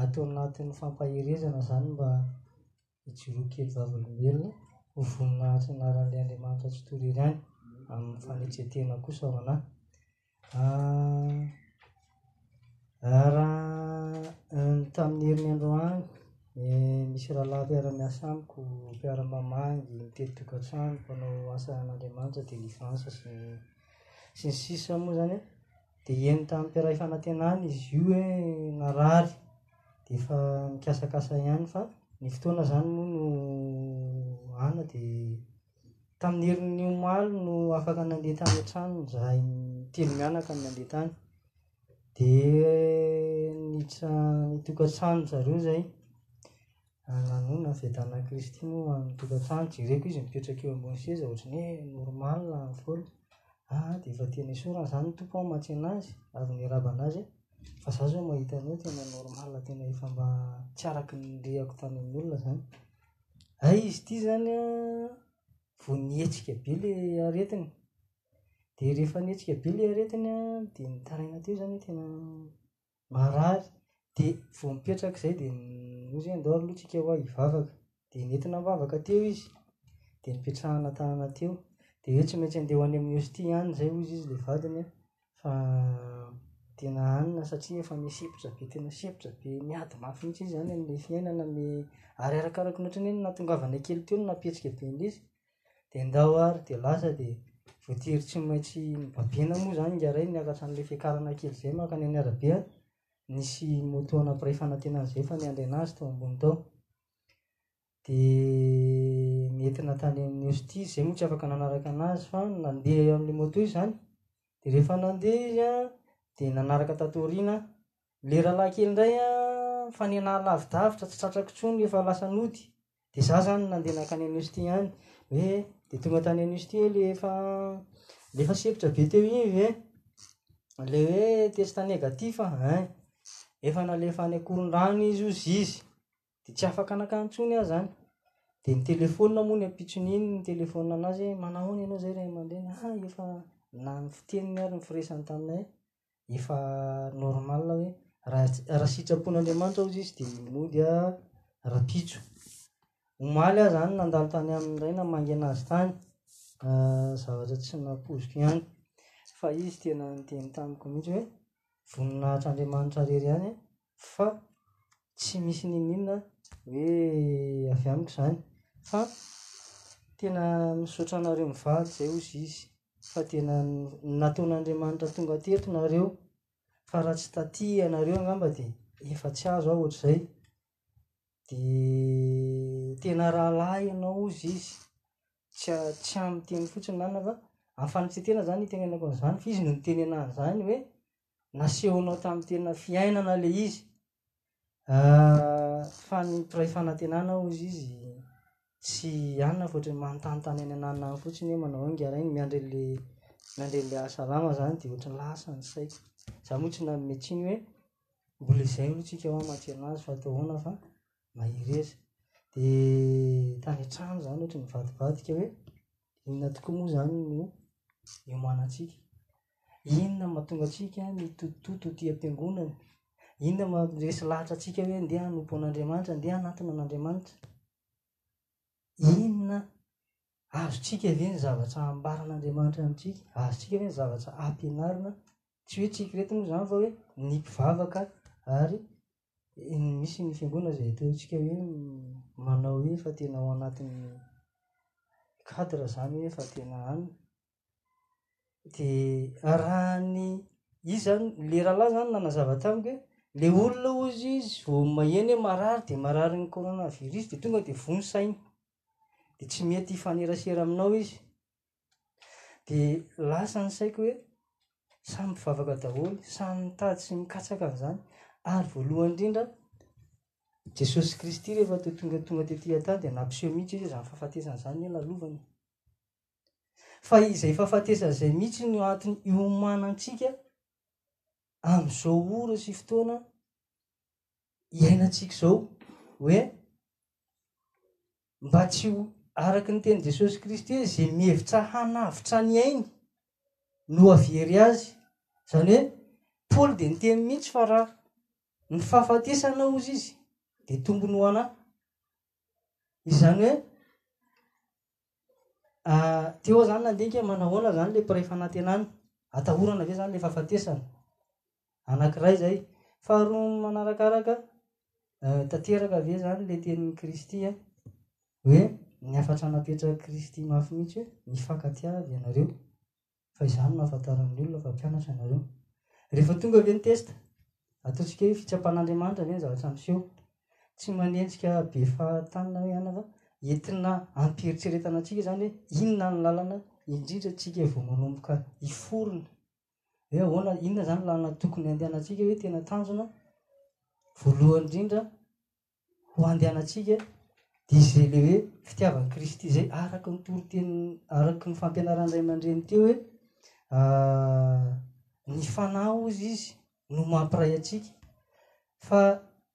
ato anatin'ny fampaherezana izany mba hijoroako kely vavolombelona ho voninahitry ny anaran'ilay Andriamanitra Tsitoha Irery ihany amin'ny fanetren-tena kosa ao anà. Raha ny tamin'ny herinandro any dia misy rahalahy mpiara-miasa amiko mpiara-mamangy, mitety tokantrano, mpanao asan'Andriamanitra, delivrance sy ny sy ny sisa moa izany e. Dia heno tamin'ny mpiray fanantenana izy io hoe narary, dia efa nikasakasa ihany fa ny fotoana izany moa no ana dia tamin'ny herin'ny omaly no afaka nandeha tany an-tranony izahay telo mianaka no nandeha tany. Dia niditra ny tokantrano zareo izay, Ary nanorina ny fiadanan'i Kristy moa ho an'ny tokantrano. Jereko izy mipetraka eo ambony seza ohatran'ny hoe normal ny volo. Ah ah, dia efa tian'i Isaora izany ny Tompo hamatsy anazy. Avy niarahaba anazy aho, fa izaho izao mahita an'io tena normal, tena efa mba tsy araka ny nirehako tany amin'ny olona izany. Hay izy ity izany an, vao nihetsika be ilay aretiny. Dia rehefa nihetsika be ilay aretiny an, dia nitaraina teo izany hoe tena. marary de vao mipetraka izay de hoy izy hoe ndao aloha tsika hoa hivavaka de nentina nivavaka teo izy de nipetrahana tanana teo de hoe tsy maintsy andeho any amin'ny hostie any izay hoy izy le vadiny a fa tena any na satria efa nisipitra be tena sipitra be niady mafy mihitsy izy any am'le fiainana ny ary arakaraky ny ohatran'ny hoe ny nahatongavanay kely teo no nampihetsika be an'le izy dia ndao ary dia lasa dia voatery tsy maintsy babena moa zany ingaray niakatra an'le fiakarana kely zay makany any arabe a nisy moto nampiray fanantenana zay fa niandry anazy tao ambony tao dia nentina tany amin'ny hostie izy zay moa tsy afaka nanaraka anazy fa nandeha eo amin'ny moto izy zany dia rehefa nandeha izy a dia nanaraka tato aoriana Le rahalahy kely ndray an, fa nenaha lavidavitra tsy tratrako tsony efa lasa nody, de za zany nandeha nankany any Ostie any, hoe de tonga tany any Ostie le efa le efa sepitra be teo iny ve, le hoe test negatif an, hein, efa nalefa any Ankorondrano izy ozy izy, de tsy afaka nankany tsony aho zany, de nitelephone moa ny ampitsony iny nitelephone anazy hoe manahoana enao zay ray aman-dreny, ah efa lany fiteniny ary ny firesany taminay, efa normal hoe raha raha sitrapon'Andriamanitra ozy izy dia mody a rapitso omaly aho zany nandalo tany amin'ny ray namangena azy tany ah, zavatra tsy nampoiziko ihany fa izy tena niteny tamiko mihitsy hoe voninahitr'Andriamanitra rery ihany fa tsy misy n'inon'inona hoe avy amiko izany fa tena misaotra anareo mivady izay hozy izy fa tena nataon'Andriamanitra tonga teto nareo fa raha tsy taty ianareo angamba dia efa tsy azo aho ohatr'izay dia tena rahalahy ianao hozy izy tsy a- tsy amin'ny teny fotsiny marina fa afa-nitsetena izany itenenako an'izany fa izy no nitenenany izany hoe nasehonao tamin'ny tena fiainana ilay izy ah, fa ny mpiray fanantenana aho izy izy tsy anina foatra manontanontany any ananina any fotsiny hoe manao enga rainy miandry le miandry an'le ahasalama zany de ohatry ny lasa ny saiko za moa tsy nanome tsiny hoe mbola izay aloha tsika hoa mahatsena azy fa atao ahoana fa mahereza de tany an-trano zany ohatry ny vadibadika hoe Inona tokoa moa izany no iomanantsika? Inona no mahatonga antsika mitotototo aty am-piangonana? Inona no maharesy lahatra antsika hoe andeha hanompo an'Andriamanitra, andeha hanatona an'Andriamanitra? Inona azontsika ve ny zavatra ambaran'Andriamanitra amintsika? Azontsika ve ny zavatra ampianarina? Tsy hoe tsikireto moa izany fa hoe ny mpivavaka ary Misy ny fiangonana izay ataontsika hoe manao hoe fa tena ao anatin'ny cadre izany hoe fa tena any. Dia arahan'ny izy izany, ilay rahalahy izany nanazava tamiko hoe ilay olona hozy izy vao maheno hoe marary dia mararin'ny coronavirus dia tonga dia voa ny sainy, dia tsy mety hifanerasera aminao izy. Dia lasa ny saiko hoe samy mpivavaka daholo, samy mitady sy mikatsaka an'izany. Ary voalohany indrindra, Jesosy Kristy rehefa te tonga tonga tety an-tany dia nampiseho mihitsy izy izany fahafatesana izany hoe lalovana. Fa izay fahafatesana izay mihitsy no antony iomanantsika amin'izao ora sy fotoana iainantsika izao hoe Mba tsy ho araka ny tenin'i Jesosy Kristy hoe izay mihevitra hanavotra ny ainy no havery azy. Izany hoe Paoly dia niteny mihitsy fa raha ny fahafatesana hozy izy dia tombony ho anà. Izany hoe ah, te ho zany nandinika manahoana zany le mpiray fanantenana? Atahorana ve zany le fahafatesana? Anankiray izay. Faharoa manarakaraka, tanteraka ve izany ilay tenin'i Kristy hoe ny hafatra napetrak'i Kristy mafy mihitsy hoe mifankatia avy ianareo? Fa izany no ahafantaran'ny olona fa mpianatra ianareo. Rehefa tonga ve ny test? Ataontsika hoe fitsapan'Andriamanitra ve ny zavatra miseho? Tsy manenjika be fahatanana ve izany fa entina hampieritreretana antsika izany hoe inona ny lalana indrindra antsika vao manomboka hiforona? hoe ahoana inona izany lalana tokony handehanantsika hoe tena tanjona voalohany indrindra ho andehanantsika dia izay le hoe fitiavan'i kristy izay araka ny toriteny araka ny fampianaran'ny ray aman-dreny teo hoe ah, ny fanahy ozy izy no mampiray antsika fa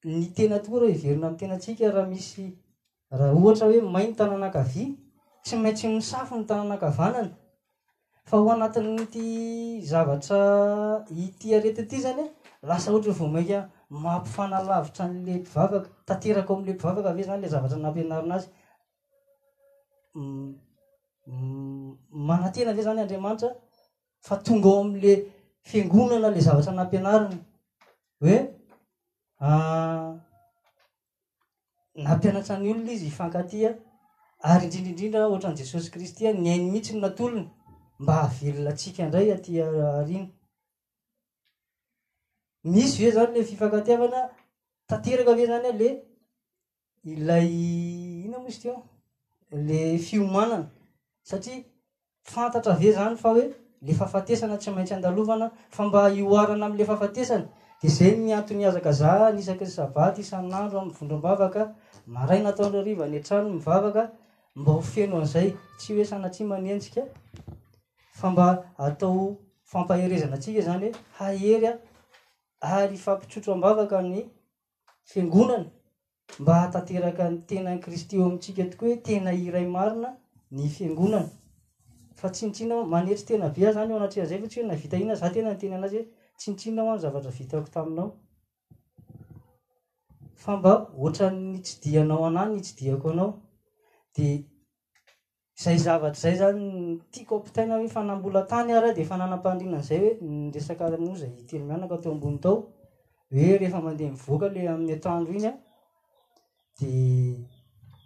ny tena tokoa raha hiverina amin'ny tenantsika raha misy Raha ohatra hoe may ny tanana ankavia, tsy maintsy misafo ny tanana ankavanana. Fa ao anatin'ity zavatra ity aretina ity zany a, lasa ohatra hoe vao mainka mampifanalavitra an'ilay mpivavaka, tanteraka ao amin'ilay mpivavaka ve zany ilay zavatra nampianarina azy? Manantena ve zany Andriamanitra fa tonga ao amin'ilay fiangonana ilay zavatra nampianarina? Hoe nampianatra ny olona izy hifankatia ary indrindra indrindra ohatran'i Jesosy Kristy ny ainy mihitsy no natolony mba hahavelona antsika indray aty aoriana. Misy ve zany le fifankatiavana tanteraka ve zany le ilay ina moa izy teo le fiomanana satria Fantatra ve zany fa hoe le fahafatesana tsy maintsy andalovana fa mba hihoarana amle fahafatesana de zay ny antony hihazakazahana isaky ny sabata isanandro an mivondro ambavaka maraina atoandro hariva any antrano mivavaka mba ho feno anzay tsy hoe sanatria manenjika fa mba atao fampaherezana atsika zany hoe hahery aho ary hifampitsotro ambavaka ny fiangonana mba hahatanteraka ny tenan'i Kristy eo amintsika tokoa hoe tena iray marina ny fiangonana. Fa tsinontsinona aho, manetry tena be aho izany eo anatrehan'izay, fa tsy hoe nahavita inona aho. Izaho tena niteny an'azy hoe tsinontsinona ho'a ny zavatra vitako taminao. Fa mba hoatran'ny nitsidihanao an'ahy ny nitsidihako anao. Dia Izay zavatra izay izany tiako ampitaina hoe fanambolan-tany ary aho dia efa nanam-pandiriana an'izay hoe ny resaka moa izay telo mianaka teo ambony tao hoe rehefa mandeha mivoaka ilay amin'ny atoandro iny an dia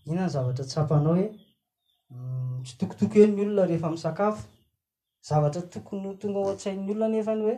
inona ny zavatra tsapanao hoe mitsitokotoko eo ny olona rehefa misakafo, zavatra tokony ho tonga ao an-tsain'ny olona anefa ny hoe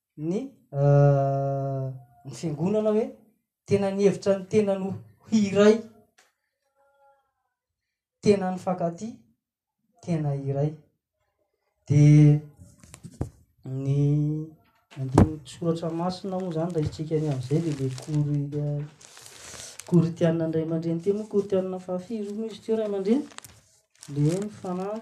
ny ny fiangonana hoe tena nihevitra ny tenany ho hiray tena nifankatia tena iray de ny andininy soratra masina moa zany raha isika ny am'izay de le kory koritianina ndray aman-dreny teo moa koritianina fahafiry moa izy teo ray aman-dreny le hoe ny fanahy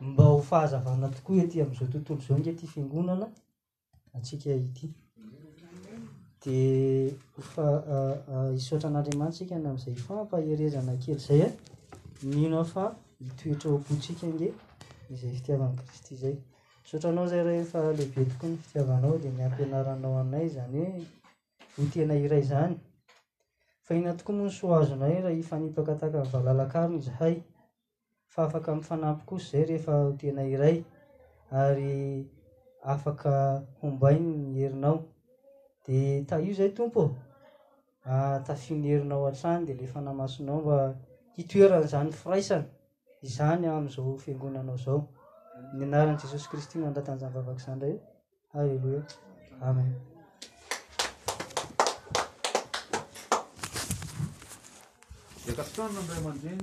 mba ho fahazavana tokoa ety amin'izao tontolo izao nge ity fiangonana antsika ity de fa hisaotra an'andriamanitsika na amin'izay fampaherezana kely izay a mino fa hitoetra ao am-pontsika nge izay fitiavan'i kristy izay misaotra anao zay rehefa lehibe tokoa ny fitiavanao dia ny ampianaranao anay izany hoe ho tena iray izany fa inona tokoa moa ny soa azonay raha hifanipaka tahaka ny valalakarona izahay fa afaka mifanampy kosa izay rehefa ho tena iray ary afaka hombainy ny herinao de tahio izay tompo ô ah, tafio ny herinao hatrany de le fanahy masonao mba hitoerana izany firaisana izany amin'izao fiangonanao izao ny anaran'i jesosy kristy no andatany izany vavaka izany indray halleloia amen Efa fotoana ny ray aman-dreny